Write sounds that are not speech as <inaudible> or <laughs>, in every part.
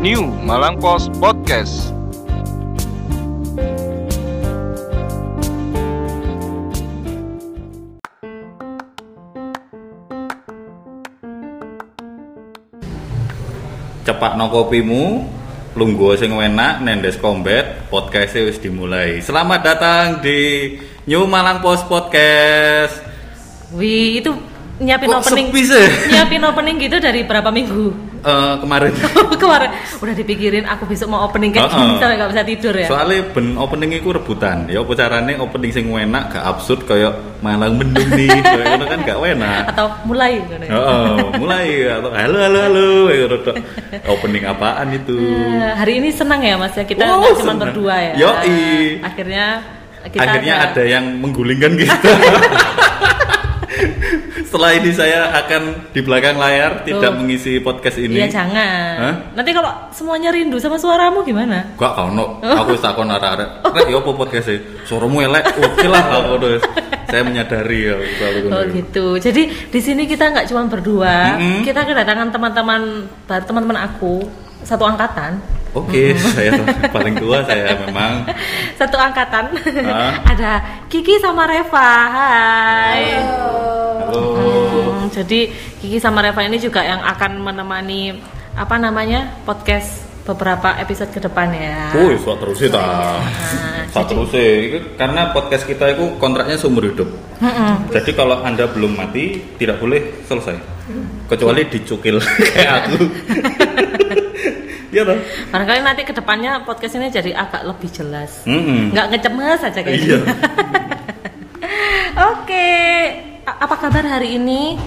New Malang Post Podcast. cepak no kopimu lungguh sing enak nendes combat podcast wis dimulai selamat datang di New Malang Post Podcast Wih, itu nyiapin Kok opening. sepi sih? Nyiapin opening gitu dari berapa minggu? Eh, kemarin <laughs> Kemarin udah dipikirin aku besok mau opening kayak Heeh. gini sampai gak bisa tidur ya. soalnya ben opening iku rebutan ya apa carane opening sing enak gak absurd kayak Malang mendung nih <laughs> kayak kan gak enak Atau mulai gitu ya. Oh, mulai atau halo halo halo opening apaan itu Eh, hari ini senang ya Mas ya kita Oh, nggak cuma senang. berdua ya. Yoi. Akhirnya kita akhirnya ada yang menggulingkan kita. <laughs> Setelah ini saya akan di belakang layar tidak Tuh. mengisi podcast ini. Iya jangan. Hah? Nanti kalau semuanya rindu sama suaramu gimana? Gak kau no, aku wis takon arek-arek. <laughs> Rek yo apa podcast e? Suaramu elek. Oke lah aku terus. Saya menyadari ya Oh gitu. Jadi di sini kita nggak cuma berdua, Mm-mm. kita kedatangan teman-teman baru teman-teman aku satu angkatan. Oke, <laughs> saya paling tua saya memang. <laughs> Satu angkatan. Hah? Ada Kiki sama Reva. Hai. Halo. Hmm, jadi Kiki sama Reva ini juga yang akan menemani apa namanya podcast beberapa episode ke depan ya. Oh, sok terus ta. Nah, terus karena podcast kita itu kontraknya seumur hidup. Jadi kalau anda belum mati tidak boleh selesai, kecuali dicukil <laughs> kayak aku. Iya toh? Barangkali nanti ke depannya podcast ini jadi agak lebih jelas. Mm-mm. Nggak ngecemes aja kayak Iya. gini. <laughs> Oke, apa kabar hari ini,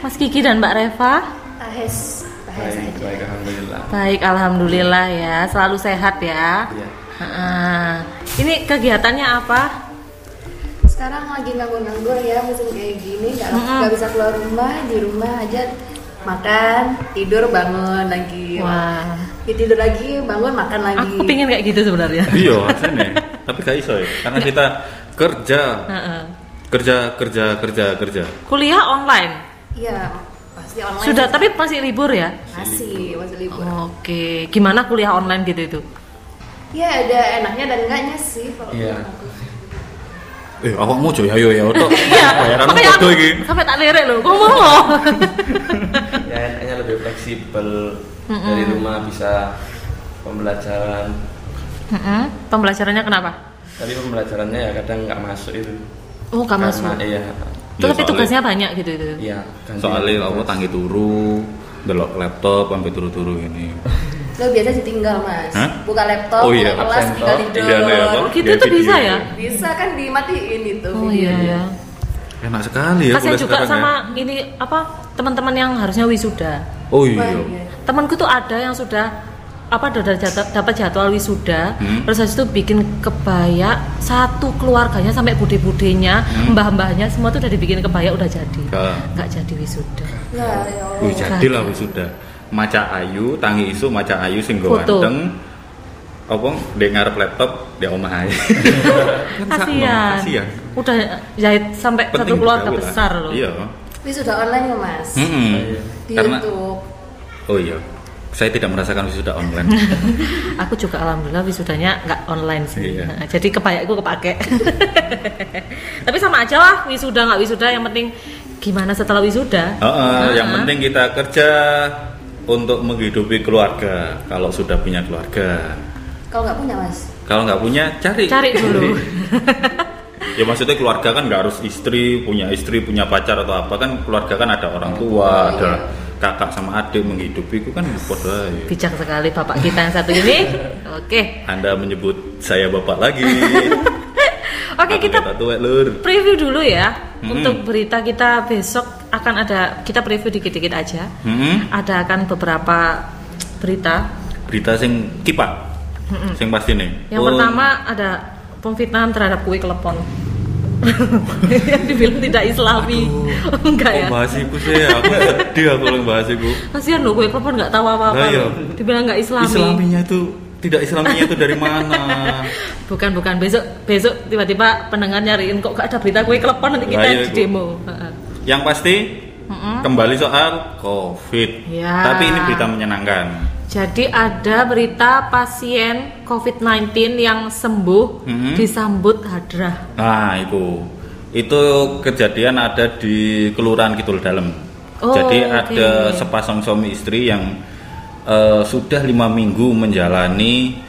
Mas Kiki dan Mbak Reva? Ahes, ahes Baik, aja. baik alhamdulillah. Baik, alhamdulillah ya, selalu sehat ya. Iya. Heeh. Ini kegiatannya apa? Sekarang lagi nganggur-nganggur ya musim kayak gini, nggak Mm-mm. nggak bisa keluar rumah, di rumah aja makan, tidur, bangun lagi. Wah, Ya, tidur lagi, bangun, makan lagi. aku pingin kayak gitu sebenarnya. Iya, aslinya. Tapi gak iso ya, karena kita kerja, Heeh. Kerja, kerja, kerja, kerja. Kuliah online. Iya, pasti online. Sudah, tapi masih libur ya? masih masih libur. Oke, gimana kuliah online gitu itu? Ya ada enaknya dan enggaknya sih kalau Iya. menurut aku. Eh, awakmu coy, ayo ya, otot. <laughs> Bayaranmu Makanya podo aku iki. sampai tak lirik loh, <laughs> ngomong Ya enaknya lebih fleksibel dari rumah bisa pembelajaran. Heeh. Pembelajarannya kenapa? Tapi pembelajarannya ya kadang nggak masuk itu. Oh, gak Karena masuk. iya, Ya, Tapi soalnya- tugasnya banyak gitu itu. iya. Soalnya aku tangi turu, delok laptop sampai turu-turu ini. Lo biasa ditinggal mas, Hah? buka laptop, Oh iya, buka kelas tinggal tidur. Iya, ya, apa? Oh, gitu Dia tuh bisa ya? Bisa kan dimatiin itu. Oh iya ya. Enak sekali ya kuliah juga sama ya. ini apa teman-teman yang harusnya wisuda. Oh iya. iya. Temanku tuh ada yang sudah apa jadwal- dapat jadwal wisuda, Hmm. terus habis itu bikin kebaya satu keluarganya sampai bude-budenya, Hmm. mbah-mbahnya semua tuh udah dibikin kebaya udah jadi. Gak. Nggak jadi wisuda. Nah, ya Allah. Jadi lah wis sudah. Maca ayu, tangi isu, maca ayu sing ganteng. Apa ndek ngarep laptop dia omah ae. <laughs> Kan Kasihan. Kasihan. Udah jahit sampai satu Penting keluarga digawe lah. besar loh. Iya. Ini sudah online ya mas? Mm-mm. Di Karena YouTube. oh iya. Saya tidak merasakan wisuda online. <laughs> Aku juga alhamdulillah wisudanya nggak online sih. Iya. Nah, jadi kebaya aku kepake. <laughs> Tapi sama aja lah wisuda nggak wisuda yang penting gimana setelah wisuda. Heeh, yang Nah. penting kita kerja untuk menghidupi keluarga kalau sudah punya keluarga. Kalau nggak punya mas? Kalau nggak punya cari. Cari dulu. <laughs> ya maksudnya keluarga kan nggak harus istri, punya istri, punya pacar atau apa kan keluarga kan ada orang tua, ada kakak sama adik menghidupi itu kan podo ae. Bijak sekali bapak kita yang satu ini. <laughs> Oke. Anda menyebut saya bapak lagi. <laughs> Oke, Aku kita tuwek, Lur. preview dulu ya. Mm-mm. Untuk berita kita besok akan ada kita preview dikit-dikit aja. Mm-mm. Ada akan beberapa berita. Berita sing kipak. Sing pasti nih. Yang Oh, pertama ada pemfitnahan terhadap kue kelepon. Yang dibilang tidak islami. Enggak ya? bahas iku sih? Aku sedih aku kalau bahas iku. Kasihan loh kelepon nggak tahu apa-apa. Lah, iya. Dibilang nggak islami. Islaminya itu tidak islaminya itu dari mana? <laughs> Bukan bukan besok besok tiba-tiba pendengar nyariin kok gak ada berita kue kelepon nanti kita Lah, iya, di demo. Yang pasti Mm-mm. kembali soal COVID. Ya. Tapi ini berita menyenangkan. Jadi ada berita pasien COVID-19 yang sembuh Mhm. disambut hadrah. Nah, itu itu kejadian ada di Kelurahan Kidul Dalem. Oh, Jadi oke. ada sepasang suami istri yang eh, sudah lima minggu menjalani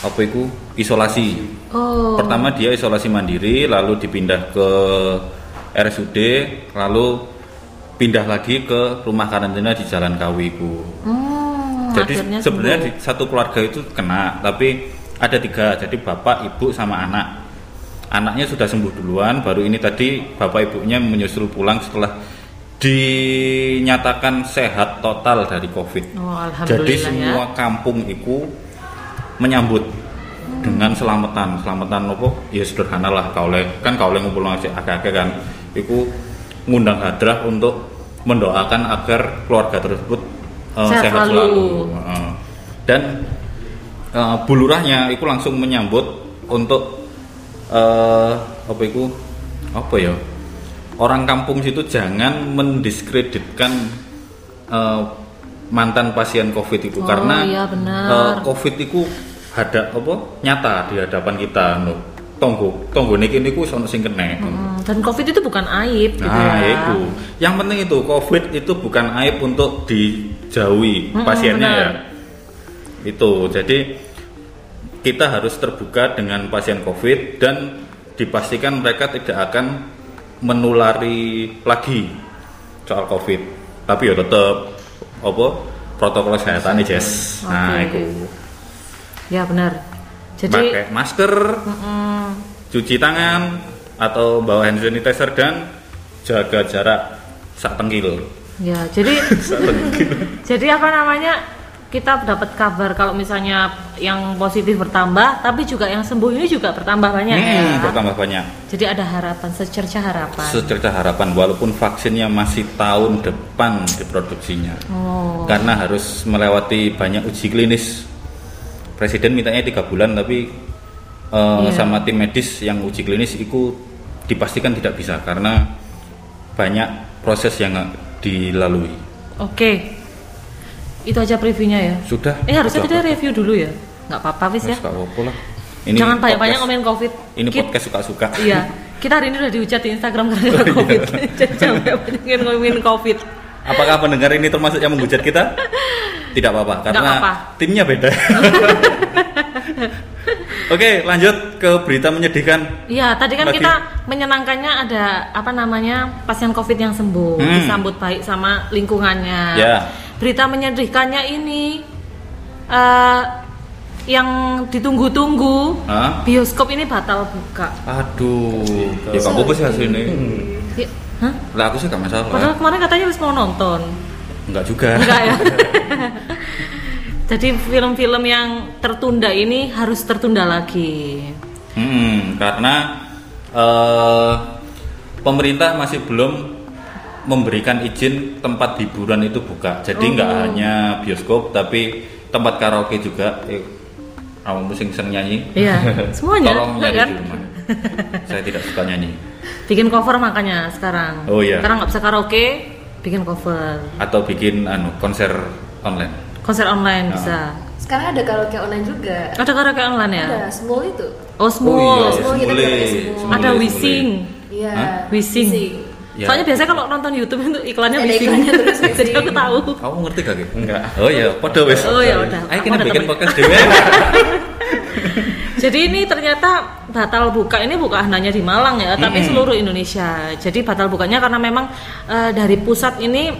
apa itu isolasi. Oh. Pertama dia isolasi mandiri, lalu dipindah ke RSUD, lalu pindah lagi ke rumah karantina di Jalan Kawi itu. Hmm, Jadi sebenarnya di satu keluarga itu kena, tapi ada tiga. Jadi bapak, ibu, sama anak. Anaknya sudah sembuh duluan, baru ini tadi bapak ibunya menyusul pulang setelah dinyatakan sehat total dari COVID. Oh, Jadi alhamdulillah semua ya. kampung itu menyambut dengan selamatan, selamatan apa? Ya sederhana lah kaule kan kaule ngumpul agak-agak kan. Iku ngundang hadrah untuk mendoakan agar keluarga tersebut eh, Sehat sehat, selalu. selalu. Heeh. Dan eh, bulurahnya itu langsung menyambut untuk eh apa itu apa ya orang kampung situ jangan mendiskreditkan eh, mantan pasien covid itu Oh, karena iya, benar. eh, covid itu ada apa nyata di hadapan kita no. Tonggo tonggo niki niku sono sing kena Hmm, dan COVID itu bukan aib gitu Nah, ya. itu. Yang penting itu COVID itu bukan aib untuk dijauhi Mm-mm, pasiennya benar. ya. Itu. Jadi kita harus terbuka dengan pasien COVID dan dipastikan mereka tidak akan menulari lagi soal COVID. Tapi ya tetap apa protokol kesehatan nih, Jess. Nah, Oke. itu. Ya benar. Jadi Pakai masker, mm, cuci tangan atau bawa hand sanitizer dan jaga jarak sak tengkil. ya jadi <laughs> jadi apa namanya kita dapat kabar kalau misalnya yang positif bertambah, tapi juga yang sembuh ini juga bertambah banyak Hmm, ya. bertambah banyak. Jadi ada harapan, secerca harapan. Secerca harapan walaupun vaksinnya masih tahun depan diproduksinya. oh, Karena harus melewati banyak uji klinis. Presiden mintanya tiga bulan tapi eh, Iya. sama tim medis yang uji klinis itu dipastikan tidak bisa karena banyak proses yang dilalui. oke. Itu aja previewnya ya. Sudah. Eh harusnya kita review dulu ya. Nggak apa-apa wis ya. Apa-apa lah. Jangan banyak-banyak ngomongin covid. Ini Kit- podcast suka-suka. <laughs> Iya. Kita hari ini udah dihujat di Instagram karena Oh, iya. covid. Jadi <laughs> jangan banyak ngomongin covid. Apakah pendengar ini termasuk yang menghujat kita? <laughs> Tidak apa-apa, karena apa-apa. timnya beda. <laughs> Oke, lanjut ke berita menyedihkan. Iya, tadi kan Lagi. kita menyenangkannya ada apa namanya pasien COVID yang sembuh, Hmm. disambut baik sama lingkungannya. Ya. Berita menyedihkannya ini eh, yang ditunggu-tunggu Hah? bioskop ini batal buka. Aduh, ya kamu apa sih hasilnya? Ya, Hah? Lah aku sih gak Padahal masalah. kemarin katanya harus mau nonton. Enggak juga. Enggak ya. <laughs> Jadi film-film yang tertunda ini harus tertunda lagi. Hmm, karena eh, pemerintah masih belum memberikan izin tempat hiburan itu buka. Jadi Oh. nggak hanya bioskop, tapi tempat karaoke juga. Eh, kamu sing sering nyanyi? Iya, semuanya. Tolong enggak nyanyi kan? di rumah. Saya tidak suka nyanyi. Bikin cover makanya sekarang. Oh, iya. Sekarang nggak bisa karaoke, bikin cover. Atau bikin anu konser online. Konser online Ah. bisa. Sekarang ada karaoke online juga. Ada karaoke online ya? Ada small itu. Oh, small. Oh iya, Semua kita semule. pakai semua. Semule, Ada. Wishing. Iya. Hah? Wishing. Ya. Soalnya biasanya kalau nonton YouTube itu iklannya Ada iklannya terus <laughs> Jadi aku tahu. Kamu ngerti gak? Enggak. Oh iya, podo wes. Oh, ya udah. Ayo Aku kita bikin podcast <laughs> dewe. <laughs> Jadi ini ternyata batal buka ini bukan hanya di Malang ya, tapi seluruh Indonesia. Jadi batal bukanya karena memang eh, dari pusat ini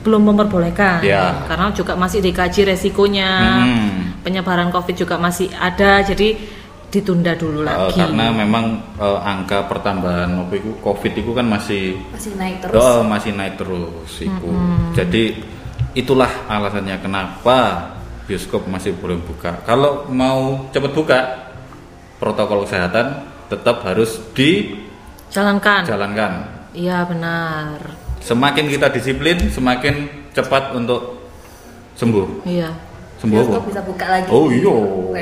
belum memperbolehkan. Ya. Karena juga masih dikaji resikonya. Hmm. Penyebaran Covid juga masih ada, jadi ditunda dulu Eh, lagi. karena memang eh, angka pertambahan itu COVID itu kan masih Masih naik terus. oh, masih naik terus iku. Jadi itulah alasannya kenapa bioskop masih belum buka. Kalau mau cepat buka, protokol kesehatan tetap harus Jalankan. dijalankan. Iya benar. Semakin kita disiplin, semakin cepat untuk sembuh. Iya. Sembuh apa? Bioskop bisa buka lagi. Oh iya.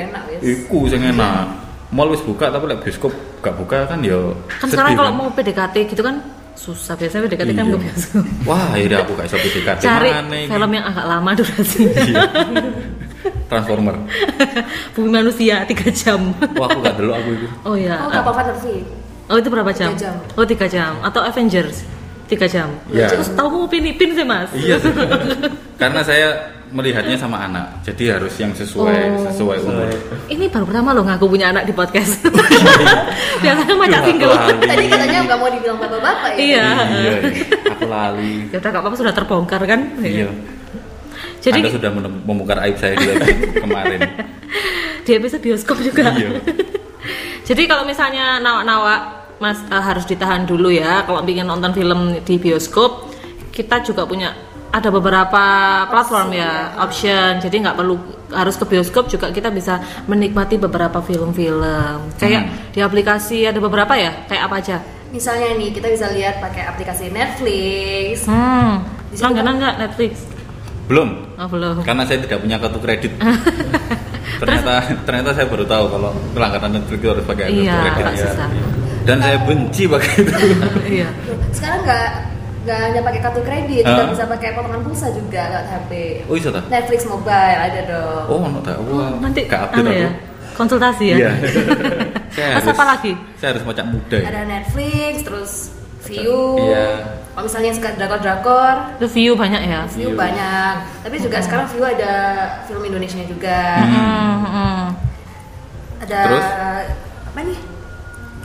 Enak wis. Iku sing enak. Mall wis buka tapi lek bioskop gak buka kan ya Kan sekarang kalau mau PDKT gitu kan susah biasanya PDKT kan Iya. gue bioskop Wah, akhirnya aku gak bisa PDKT cari mana ini? film yang agak lama durasinya Iya. <laughs> Transformer. <laughs> Bumi Manusia 3 jam Wah, aku gak dulu aku itu. oh ya Oh, kapal Vanderfee. oh itu berapa jam? Tiga jam. oh 3 jam atau Avengers 3 jam Ya. terus tahu mau pin pin sih mas Iya sih. <laughs> Karena saya melihatnya sama anak, jadi harus yang sesuai Oh. sesuai umur. ini baru pertama loh ngaku punya anak di podcast biasanya macam Aduh, single. Tadi katanya nggak mau dibilang bapak-bapak ya. iya Iya, aku lali. ya udah gak apa-apa sudah terbongkar kan Iya. Jadi Anda sudah membongkar aib saya di episode <laughs> kemarin. di episode bioskop juga Iya. <laughs> jadi kalau misalnya nawa-nawa mas eh, harus ditahan dulu ya kalau ingin nonton film di bioskop kita juga punya ada beberapa platform ya option jadi nggak perlu harus ke bioskop juga kita bisa menikmati beberapa film-film kayak Hmm. di aplikasi ada beberapa ya kayak apa aja Misalnya nih kita bisa lihat pakai aplikasi Netflix. hmm langganan nggak Netflix Belum. oh belum Karena saya tidak punya kartu kredit. <laughs> ternyata ternyata saya baru tahu kalau langganan Netflix itu harus pakai kartu iya kredit. susah Dan saya benci pakai itu. <laughs> iya Sekarang nggak nggak hanya pakai kartu kredit, kita bisa pakai potongan pulsa juga lewat HP. Oh iya tak? Netflix mobile ada dong. Oh, no, tak. Wah, nanti gak update anu aku. ya konsultasi ya Iya. <laughs> saya Terus apa lagi? Saya harus macam muda. ya. Ada Netflix, terus View. Iya. Kalau misalnya suka drakor-drakor, itu view banyak ya View banyak. Tapi juga sekarang View ada film Indonesia juga. Hmm, hmm. Ada Terus? apa nih?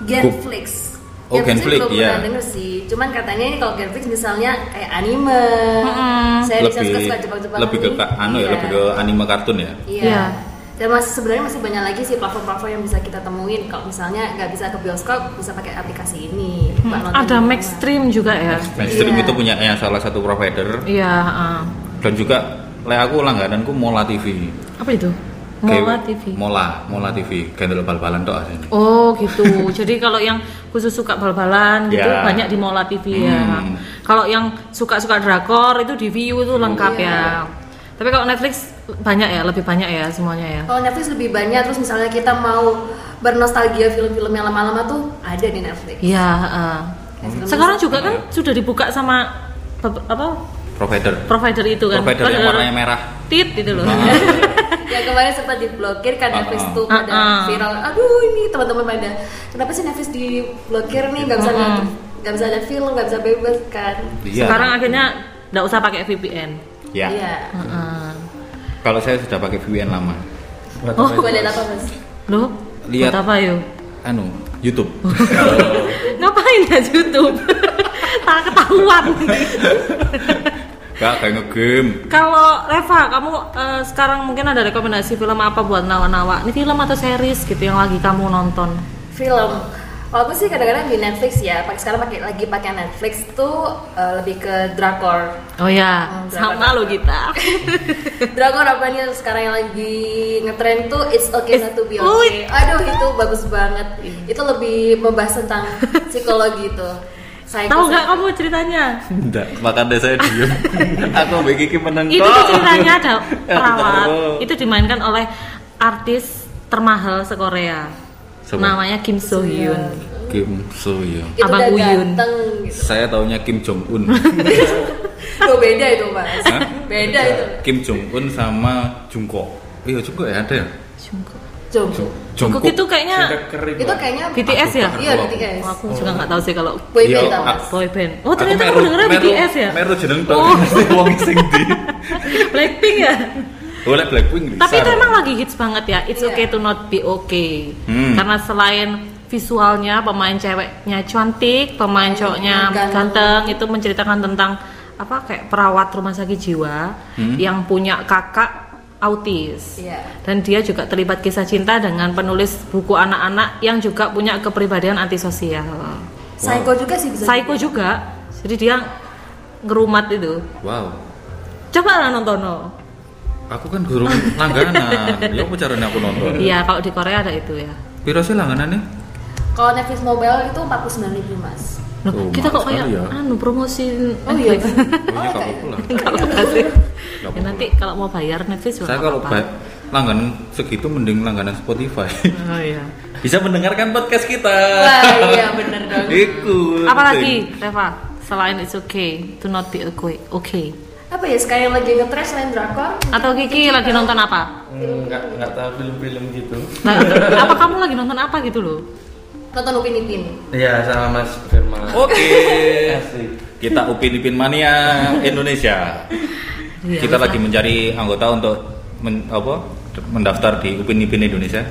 Genflix. Oh, Genflix Genflix, belum iya. pernah denger sih. Cuman katanya ini kalau Genflix misalnya kayak anime. Saya bisa lebih suka Jepang-Jepang. lebih ke anu ya, lebih ke anime kartun ya. Iya. Iya. Dan masih sebenarnya masih banyak lagi sih platform-platform yang bisa kita temuin. Kalau misalnya nggak bisa ke bioskop, bisa pakai aplikasi ini. Hmm, ada. Maxstream juga ya Mainstream Iya. itu punya yang salah satu provider iya ah. dan juga le aku langgananku Mola TV. apa itu Mola Kayak- TV Mola, Mola TV. Gandel bal-balan tok asine. Oh gitu. <laughs> Jadi kalau yang khusus suka bal-balan gitu Ya. banyak di Mola TV ya. Hmm. Kalau yang suka-suka drakor itu di View itu lengkap Iya. ya. Tapi kalau Netflix banyak ya, lebih banyak ya semuanya ya. Kalau Netflix lebih banyak, terus misalnya kita mau bernostalgia film-film yang lama-lama tuh ada di Netflix. Iya. film Sekarang juga kan sudah dibuka sama apa Provider. provider itu kan. Provider yang warnanya merah. tit gitu loh. <laughs> yang kemarin sempat diblokir kan Netflix Ah, ah. tuh pada Ah, ah. viral. Aduh ini teman-teman pada kenapa sih Netflix diblokir nih nggak bisa nggak bisa lihat film nggak bisa bebas kan? Iya. Sekarang akhirnya nggak usah pakai VPN. Ya. Iya. Heeh. Kalau saya sudah pakai VPN lama. Buat Oh. lihat apa mas? Loh, Lihat. buat apa yuk? Anu, YouTube. <laughs> Ngapain ya YouTube? <laughs> tak ketahuan. <laughs> Gak kayak ngegame. Kalau Reva, kamu eh, sekarang mungkin ada rekomendasi film apa buat nawa-nawa? Ini film atau series gitu yang lagi kamu nonton? Film. Kalau aku sih kadang-kadang di Netflix ya. Pakai sekarang pakai lagi pakai Netflix tuh eh, lebih ke drakor. Oh ya, Hmm, sama lo kita. <laughs> Drakor apa nih sekarang yang lagi ngetren tuh It's Okay Not to Be Oh, Okay. Aduh itu bagus banget. Itu lebih membahas tentang psikologi itu. Tahu nggak kamu ceritanya? Enggak, makanya saya diem. <laughs> Aku Kiki menang Itu tuh ceritanya ada <laughs> perawat. Itu dimainkan oleh artis termahal se-Korea. Siapa? Namanya Kim So Hyun. Kim So Hyun. itu Abang Uyun. ganteng gitu. Saya taunya Kim Jong Un. <laughs> Beda itu mas. Hah? Beda itu. Kim Jong Un sama Jungkook. Iya Jungkook ya ada ya. Jungkook. Jungkook itu kayaknya kering. Itu kayaknya BTS ya? Iya BTS. Oh, aku juga nggak tahu sih kalau Boyband tau mas. boy band. Oh Aku ternyata dengernya meru- BTS ya? Meru jeneng tok. Oh. Wong sing di. <laughs> Blackpink ya? Boleh Blackpink bisa. Tapi itu emang lagi hits banget ya. It's Iya. okay to not be okay. Hmm. Karena selain visualnya pemain ceweknya cantik, pemain cowoknya Ganteng. ganteng, itu menceritakan tentang apa kayak perawat rumah sakit jiwa Hmm. yang punya kakak autis. Iya. Dan dia juga terlibat kisah cinta dengan penulis buku anak-anak yang juga punya kepribadian antisosial. Psycho juga sih bisa. Psycho juga. Jadi dia ngerumat itu. Wow. Coba lah nonton. no. Aku kan guru langganan. Ya apa caranya aku nonton? Iya, kalau di Korea ada itu ya. Piro sih langganannya? Kalau Netflix mobile itu 49 ribu mas. Loh, Oh, kita kok kayak ya. anu promosi Oh iya. Oh, iya. Nggak <laughs> apa-apa sih. Gak Ya, nanti kalau mau bayar Netflix juga Saya kalau apa-apa. ba- langganan segitu mending langganan Spotify. <laughs> Oh iya. Bisa mendengarkan podcast kita. Wah iya bener dong. <laughs> Iku. Apalagi Reva selain it's okay to not be okay. Okay. Apa ya sekarang yang lagi ngetres selain drakor? Atau Kiki lagi nonton apa? Hmm, nggak nggak tahu film-film gitu Nah, apa kamu lagi nonton apa gitu loh? Nonton Upin Ipin. Iya sama Mas Firman Oke. Asik. Kita Upin Ipin Mania Indonesia. Iya, kita lagi mencari anggota untuk men- apa? mendaftar di Upin Ipin Indonesia.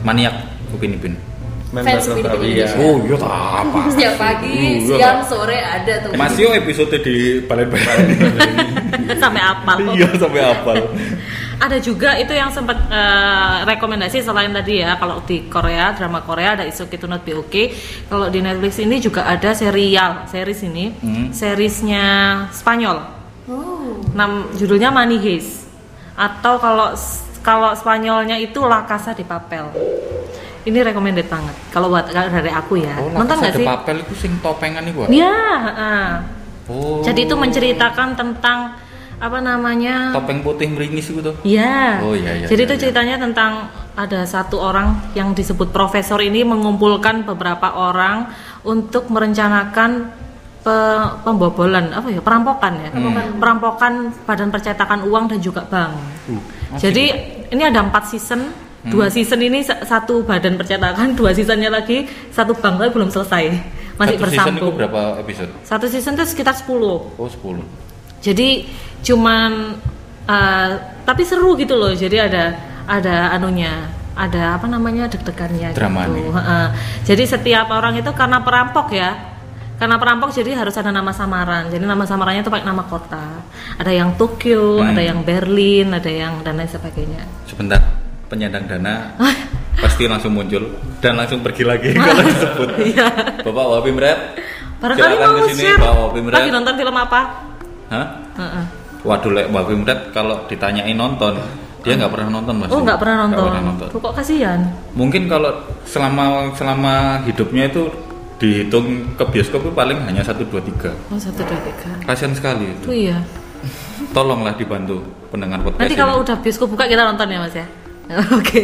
Maniak Upin Ipin. Fans iya. Indonesia. Oh, iya tak <laughs> apa. Setiap pagi, Uh, iya, siang, sore ada tuh. Mas Yo episode di balen-balen. <laughs> Sampai apal. Iya sampai hafal. <laughs> Ada juga itu yang sempat eh, rekomendasi selain tadi ya kalau di Korea drama Korea ada It's Okay to Not Be Okay. Kalau di Netflix ini juga ada serial series ini, Hmm. seriesnya Spanyol. Oh. Nam judulnya Money Heist. Atau kalau kalau Spanyolnya itu La Casa de Papel. Ini recommended banget. Kalau buat kalau dari aku ya. Oh, Nonton nggak sih? papel itu sing topengan iku. Iya. heeh. Oh. Jadi itu menceritakan tentang apa namanya? topeng putih meringis itu tuh. Iya. Oh, iya, iya, Jadi iya, itu iya. ceritanya tentang ada satu orang yang disebut profesor ini mengumpulkan beberapa orang untuk merencanakan pe- pembobolan apa ya perampokan ya perampokan badan percetakan uang dan juga bank. Uh. Jadi ini ada empat season, dua season ini sa- satu badan percetakan, dua seasonnya lagi satu bank tapi belum selesai, masih Satu season itu berapa episode? Satu season itu sekitar 10 Oh 10 jadi cuman eh, tapi seru gitu loh. Jadi ada ada anunya ada apa namanya deg-degannya Dramanya. gitu Heeh. jadi setiap orang itu karena perampok ya. Karena perampok jadi harus ada nama samaran. Jadi nama samarannya itu pakai nama kota. Ada yang Tokyo Hmm. ada yang Berlin ada yang dan lain sebagainya. Sebentar Penyandang dana Pasti langsung muncul Dan langsung pergi lagi Kalau disebut <laughs> Iya. Bapak Wapi Mret barangkali Silakan mau share Pak Wapi Mret lagi nonton film apa Hah? Heeh. Waduh Lek Wapi Mret Kalau ditanyain nonton Dia nggak pernah nonton mas oh nggak pernah nonton, pernah nonton. Tuh, kok kasihan Mungkin kalau selama selama hidupnya itu dihitung ke bioskop itu paling hanya satu dua tiga. oh satu dua tiga Kasian sekali itu. Tuh iya Tolonglah dibantu pendengar podcast Nanti ini. kalau udah bioskop buka kita nonton ya mas ya. <laughs> Oke.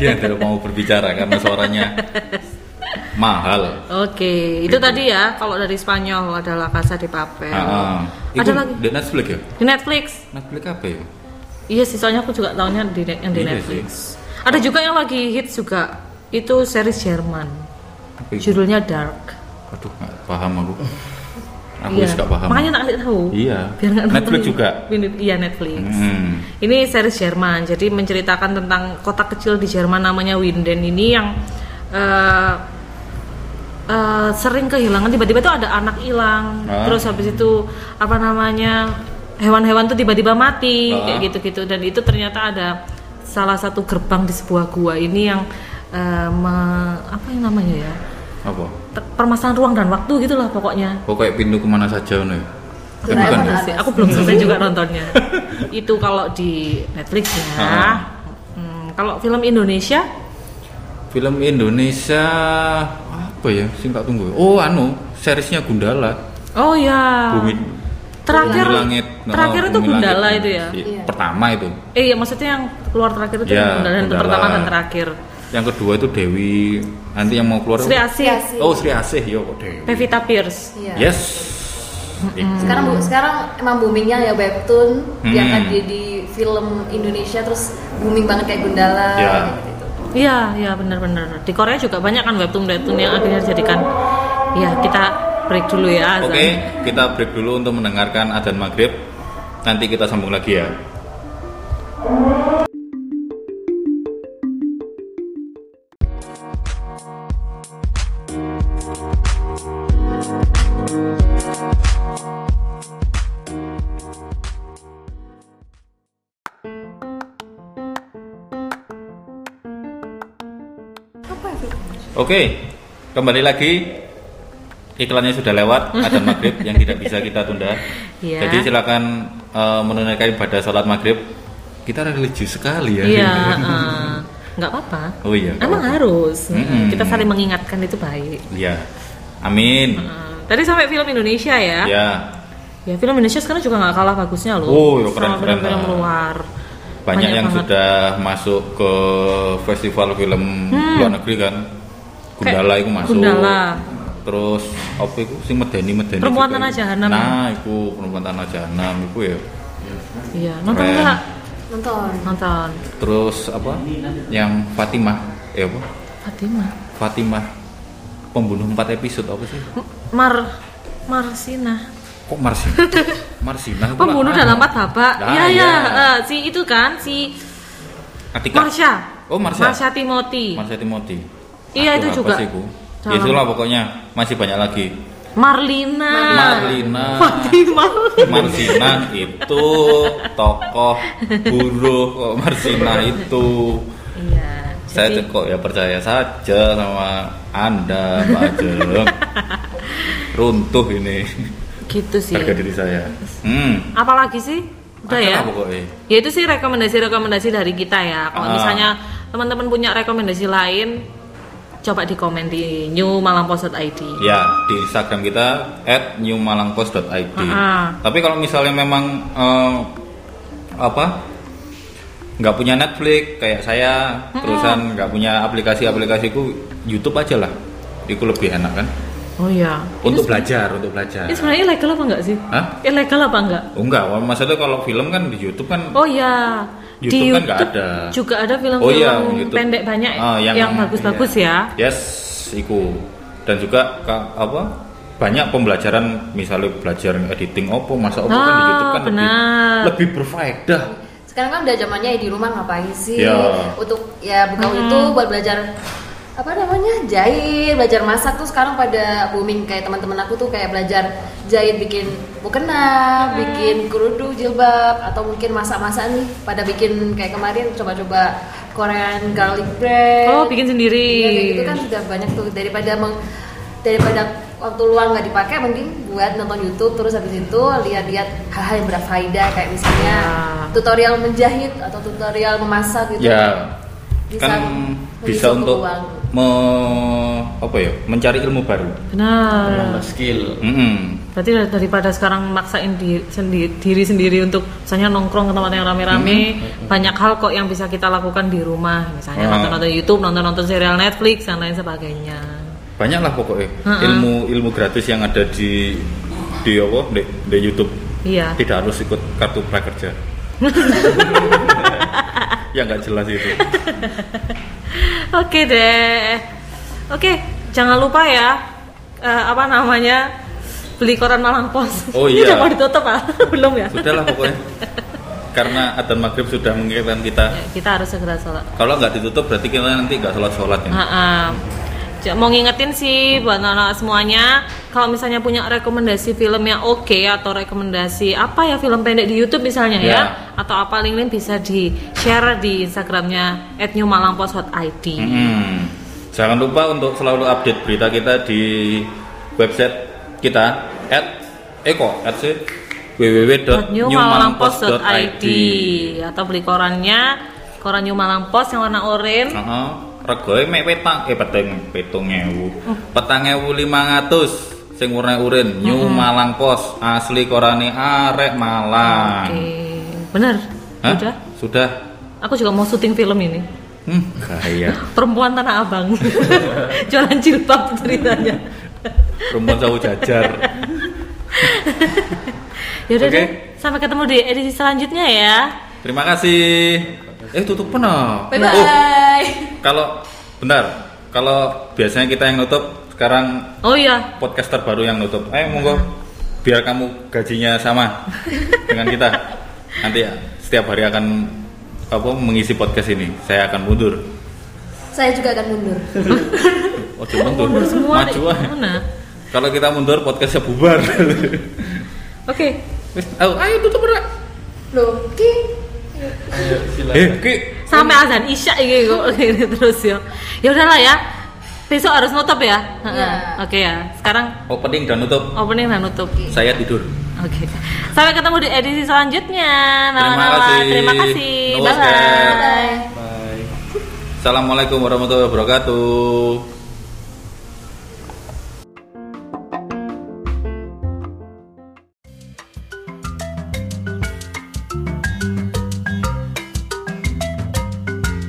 dia tidak mau berbicara karena suaranya mahal. Oke, itu tadi ya kalau dari Spanyol ada La Casa de Papel. Ah, ah. Ada lagi di Netflix ya? di Netflix. Netflix apa ya? Iya sih, soalnya aku juga tahunya di yang di Iya Netflix. Ada juga yang lagi hits juga. Itu series Jerman. Judulnya Dark. Aduh, nggak paham aku. Aku Iya. paham. Makanya tak kasih tahu. Iya. Biar nggak Netflix nonton. juga. Iya Netflix. Hmm. Ini series Jerman, jadi menceritakan tentang kota kecil di Jerman namanya Winden ini yang eh, eh, sering kehilangan tiba-tiba tuh ada anak hilang, Ah. terus habis itu apa namanya hewan-hewan tuh tiba-tiba mati Ah. kayak gitu-gitu dan itu ternyata ada salah satu gerbang di sebuah gua ini yang eh, me- apa yang namanya ya Apa? Permasalahan ruang dan waktu gitulah pokoknya Oh kayak pintu ke mana saja nih. Eh, Doraemon bukan ya? Aku belum selesai juga <laughs> nontonnya. itu kalau di Netflix ya. Ah. Hmm, kalau film Indonesia, Film Indonesia apa ya? Sing tak tunggu. Oh, anu, seriesnya Gundala. oh ya. Bumi Terakhir, Bumi Langit. terakhir Oh, itu Bumi Gundala Langit. itu ya. Iya. Pertama itu. Eh iya maksudnya yang keluar terakhir itu Ya, Gundala, yang pertama dan terakhir. Yang kedua itu Dewi. Nanti yang mau keluar. Sri Asih, Iya sih. Oh, Sri Asih yo kok Dewi. Pevita Pierce. Iya. Yes. Itu. Sekarang bu, sekarang emang boomingnya ya webtoon Hmm. diangkat jadi film Indonesia terus booming banget kayak Gundala Ya. gitu. Iya, iya benar-benar. Di Korea juga banyak kan webtoon-webtoon yang akhirnya dijadikan. Ya kita break dulu ya. Azan. Oke, kita break dulu untuk mendengarkan adzan maghrib. Nanti kita sambung lagi ya. Oke, kembali lagi. Iklannya sudah lewat, adzan maghrib yang tidak bisa kita tunda. <laughs> Iya. Jadi silakan eh, menunaikan ibadah sholat maghrib. Kita religius sekali ya. Iya, <laughs> eh, nggak apa-apa. Oh iya. Emang apa-apa. harus. Mm-mm. Kita saling mengingatkan itu baik. Iya. Amin. Eh, tadi sampai film Indonesia ya. Ya. Ya film Indonesia sekarang juga nggak kalah bagusnya loh Oh, ya, keren, sama keren film-film lah. luar. banyak, Banyak yang banget. sudah masuk ke festival film luar negeri kan. Gundala itu masuk. Gundala. Terus apa itu sing medeni medeni. Perempuan Tanah. Jahanam. Nah, itu perempuan tanah jahanam itu ya. Iya, nonton Keren. nggak? Nonton. Nonton. Terus apa? Yang Fatimah, ya apa? Fatimah. Fatimah pembunuh empat episode apa sih? Mar Marsina. Kok Marsina? <laughs> Marsina. Pembunuh dalam empat babak. Iya, iya. iya. Eh, si itu kan si Atika. Marsha. Oh, Marsha. Marsha Timothy. Marsha Timothy. Iya, Aduh, itu juga. sih, Ya, itulah pokoknya masih banyak lagi. Marlina. Marlina. Fatimah. Marsina itu tokoh buruh kok Marsina itu. Iya. Saya Jadi, kok ya percaya saja sama Anda, Pak Ajeng. Runtuh ini gitu sih. harga diri saya. Hmm. Apalagi sih? Udah ya. pokoknya. Ya itu sih rekomendasi-rekomendasi dari kita ya. Kalau Ah. misalnya teman-teman punya rekomendasi lain, coba di komen di newmalangpost.id. Ya, di Instagram kita @newmalangpost.id. Ah. Tapi kalau misalnya memang eh, apa nggak punya Netflix kayak saya, terusan nggak punya aplikasi-aplikasiku YouTube aja lah. Itu lebih enak kan? Oh iya. Untuk belajar, untuk belajar. Ini sebenarnya ilegal apa enggak sih? Hah? Ilegal apa enggak? Oh, enggak, maksudnya kalau film kan di YouTube kan Oh iya. YouTube kan nggak ada. juga ada film-film Oh iya, YouTube. pendek banyak Ah, yang, bagus-bagus ya. Yes, iku. Dan juga ka- apa? Banyak pembelajaran misalnya belajar editing opo, masa opo kan di Ah, YouTube kan lebih, benar. lebih berfaedah. Sekarang kan udah zamannya di rumah ngapain sih? Ya. Untuk ya buka Hmm. YouTube buat belajar apa namanya jahit, belajar masak tuh sekarang pada booming kayak teman-teman aku tuh kayak belajar jahit bikin mukena, bikin kerudung jilbab atau mungkin masak-masak nih pada bikin kayak kemarin coba-coba Korean garlic bread. Oh, bikin sendiri. Iya, kayak gitu kan sudah banyak tuh daripada meng, daripada waktu luang nggak dipakai mending buat nonton YouTube terus habis itu lihat-lihat hal-hal yang berfaedah kayak misalnya Ya. tutorial menjahit atau tutorial memasak gitu. Ya, Bisa kan mengisi bisa untuk uang. Me- apa ya? Mencari ilmu baru. Benar. Nambah skill. Mm-mm. Berarti dar- daripada sekarang maksain di, sendi- diri sendiri untuk misalnya nongkrong ke tempat yang rame-rame, banyak hal kok yang bisa kita lakukan di rumah. Misalnya Ah. nonton-nonton YouTube, nonton-nonton serial Netflix dan lain sebagainya. Banyak lah pokoknya Ha-ha. ilmu ilmu gratis yang ada di di apa? Di, di YouTube. Iya. Tidak harus ikut kartu prakerja. <laughs> ya nggak jelas itu. <laughs> Oke deh. Oke, jangan lupa ya eh, apa namanya beli koran Malang Pos. Oh, <laughs> Ini iya. udah mau ditutup ah? <laughs> Belum ya? Sudahlah pokoknya. Karena adzan maghrib sudah mengingatkan kita. Ya, kita harus segera sholat. Kalau nggak ditutup berarti kita nanti nggak sholat sholat ya. Ah, ah. Mau ngingetin sih buat anak-anak semuanya, kalau misalnya punya rekomendasi film yang oke atau rekomendasi apa ya film pendek di YouTube misalnya ya, Ya. atau apa link-link bisa di share di Instagramnya @newmalangpost.id. Mm-mm. Jangan lupa untuk selalu update berita kita di website kita at eko at sih newmalangpost.id atau beli korannya koran New Malang Post yang warna oranye Heeh. Regoe mek petang eh peteng petong ewu. Petang ewu lima ratus sing warna urin New Malang Pos asli korane arek Malang. oke bener Hah? udah Sudah. aku juga mau syuting film ini Hmm, gaya. <laughs> perempuan tanah abang <laughs> jualan jilbab ceritanya Rumpun sawu jajar. <laughs> Yaudah Oke. deh, sampai ketemu di edisi selanjutnya ya. Terima kasih. Eh tutup pernah. Bye bye. Oh, kalau benar, kalau biasanya kita yang nutup, sekarang Oh iya, podcast terbaru yang nutup. Ayo monggo, biar kamu gajinya sama dengan kita. Nanti ya, setiap hari akan apa mengisi podcast ini. Saya akan mundur. Saya juga akan mundur. Oh, cuma mundur. mundur semua Maju ah. Mana? Kalau kita mundur, podcastnya bubar. Oke, Wis, ayo, ayo tutup berak. Loh, Ki. Eh, Ki. sampai azan isya ini kok <laughs> ini terus ya. Ya udahlah ya. Besok harus nutup ya. Iya. Heeh. Oke ya. Sekarang Opening dan nutup. opening dan nutup. Saya tidur. Oke. Sampai ketemu di edisi selanjutnya. Terima Nawa-nawa. kasih. Terima kasih. Bye bye. Bye. Assalamualaikum warahmatullahi wabarakatuh.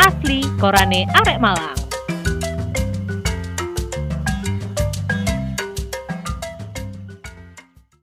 Asli Korane Arek Malang.